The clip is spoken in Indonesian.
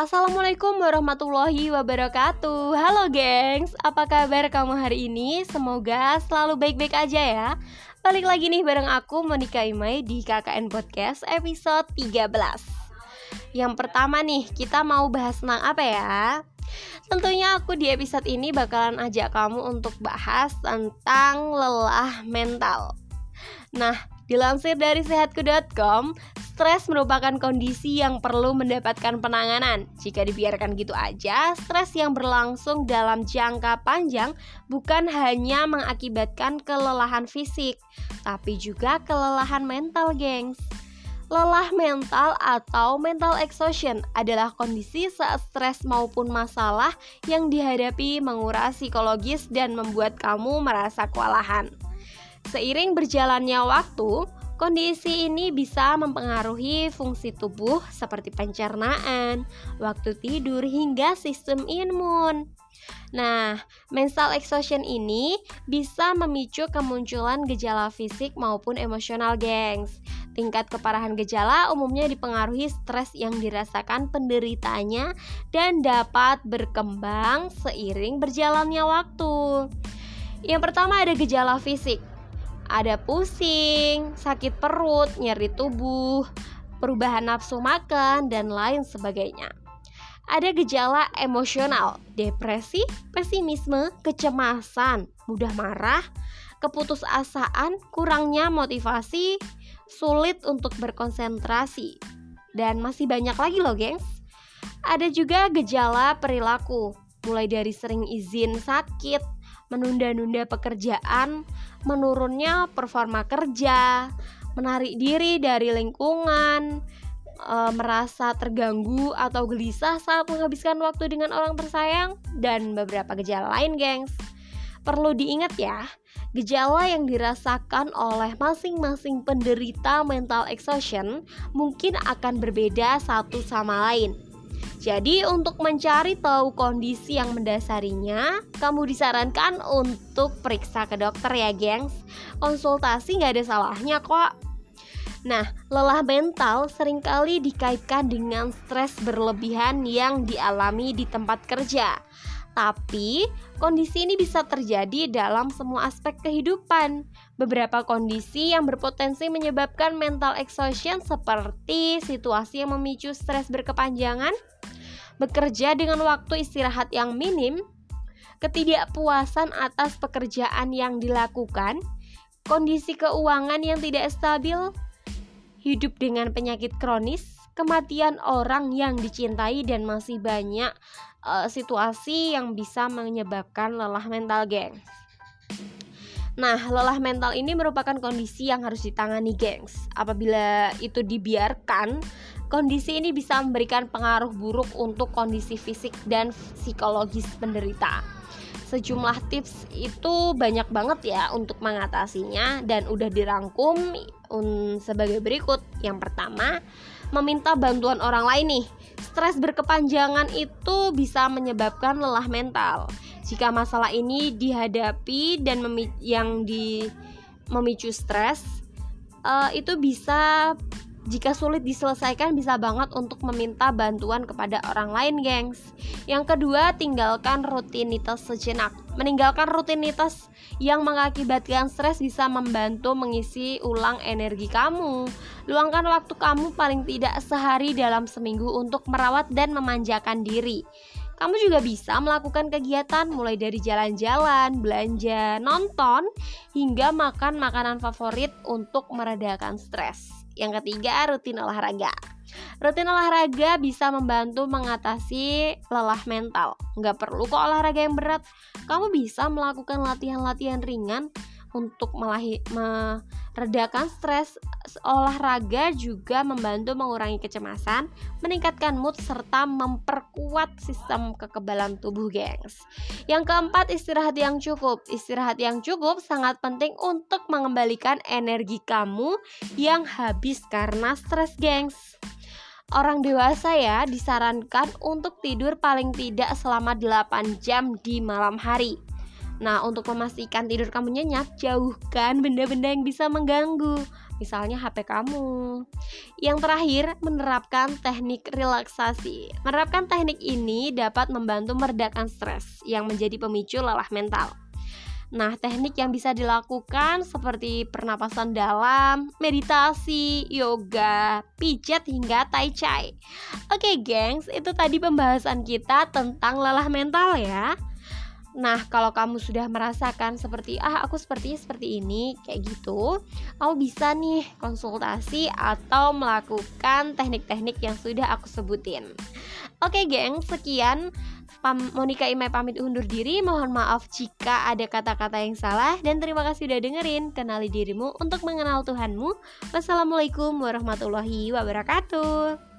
Assalamualaikum warahmatullahi wabarakatuh. Halo gengs, apa kabar kamu hari ini? Semoga selalu baik-baik aja ya. Balik lagi nih bareng aku Monika Imai di KKN Podcast episode 13 Yang pertama nih, kita mau bahas tentang apa ya? Tentunya aku di episode ini bakalan ajak kamu untuk bahas tentang lelah mental. Nah, dilansir dari sehatku.com Stres merupakan kondisi yang perlu mendapatkan penanganan. Jika dibiarkan gitu aja, stres yang berlangsung dalam jangka panjang bukan hanya mengakibatkan kelelahan fisik, tapi juga kelelahan mental, gengs. Lelah mental atau mental exhaustion adalah kondisi saat stres maupun masalah yang dihadapi menguras psikologis dan membuat kamu merasa kewalahan. Seiring berjalannya waktu, Kondisi ini bisa mempengaruhi fungsi tubuh seperti pencernaan, waktu tidur, hingga sistem imun. Nah, mental exhaustion ini bisa memicu kemunculan gejala fisik maupun emosional, gengs. Tingkat keparahan gejala umumnya dipengaruhi stres yang dirasakan penderitanya dan dapat berkembang seiring berjalannya waktu. Yang pertama ada gejala fisik ada pusing, sakit perut, nyeri tubuh, perubahan nafsu makan, dan lain sebagainya. Ada gejala emosional, depresi, pesimisme, kecemasan, mudah marah, keputusasaan, kurangnya motivasi, sulit untuk berkonsentrasi, dan masih banyak lagi loh, gengs. Ada juga gejala perilaku, mulai dari sering izin sakit, menunda-nunda pekerjaan, menurunnya performa kerja, menarik diri dari lingkungan, e, merasa terganggu atau gelisah saat menghabiskan waktu dengan orang tersayang, dan beberapa gejala lain, gengs. Perlu diingat ya, gejala yang dirasakan oleh masing-masing penderita mental exhaustion mungkin akan berbeda satu sama lain. Jadi untuk mencari tahu kondisi yang mendasarinya, kamu disarankan untuk periksa ke dokter ya gengs. Konsultasi nggak ada salahnya kok. Nah, lelah mental sering kali dikaitkan dengan stres berlebihan yang dialami di tempat kerja. Tapi kondisi ini bisa terjadi dalam semua aspek kehidupan. Beberapa kondisi yang berpotensi menyebabkan mental exhaustion seperti situasi yang memicu stres berkepanjangan, bekerja dengan waktu istirahat yang minim, ketidakpuasan atas pekerjaan yang dilakukan, kondisi keuangan yang tidak stabil, hidup dengan penyakit kronis, kematian orang yang dicintai dan masih banyak uh, situasi yang bisa menyebabkan lelah mental, gengs. Nah, lelah mental ini merupakan kondisi yang harus ditangani, gengs. Apabila itu dibiarkan, Kondisi ini bisa memberikan pengaruh buruk untuk kondisi fisik dan psikologis penderita. Sejumlah tips itu banyak banget ya untuk mengatasinya dan udah dirangkum sebagai berikut. Yang pertama, meminta bantuan orang lain nih. Stres berkepanjangan itu bisa menyebabkan lelah mental. Jika masalah ini dihadapi dan yang di memicu stres, uh, itu bisa jika sulit diselesaikan bisa banget untuk meminta bantuan kepada orang lain, gengs. Yang kedua, tinggalkan rutinitas sejenak. Meninggalkan rutinitas yang mengakibatkan stres bisa membantu mengisi ulang energi kamu. Luangkan waktu kamu paling tidak sehari dalam seminggu untuk merawat dan memanjakan diri. Kamu juga bisa melakukan kegiatan mulai dari jalan-jalan, belanja, nonton, hingga makan makanan favorit untuk meredakan stres. Yang ketiga, rutin olahraga. Rutin olahraga bisa membantu mengatasi lelah mental. Nggak perlu kok olahraga yang berat. Kamu bisa melakukan latihan-latihan ringan untuk melahi, meredakan stres. Olahraga juga membantu mengurangi kecemasan meningkatkan mood serta memperkuat sistem kekebalan tubuh gengs. Yang keempat istirahat yang cukup. Istirahat yang cukup sangat penting untuk mengembalikan energi kamu yang habis karena stres gengs. Orang dewasa ya disarankan untuk tidur paling tidak selama 8 jam di malam hari Nah, untuk memastikan tidur kamu nyenyak, jauhkan benda-benda yang bisa mengganggu, misalnya HP kamu. Yang terakhir, menerapkan teknik relaksasi. Menerapkan teknik ini dapat membantu meredakan stres yang menjadi pemicu lelah mental. Nah, teknik yang bisa dilakukan seperti pernapasan dalam, meditasi, yoga, pijat hingga tai chi. Oke, gengs, itu tadi pembahasan kita tentang lelah mental ya. Nah, kalau kamu sudah merasakan seperti ah aku sepertinya seperti ini kayak gitu, kamu bisa nih konsultasi atau melakukan teknik-teknik yang sudah aku sebutin. Oke, geng, sekian Pam Monica Imai pamit undur diri. Mohon maaf jika ada kata-kata yang salah dan terima kasih udah dengerin. Kenali dirimu untuk mengenal Tuhanmu. Wassalamualaikum warahmatullahi wabarakatuh.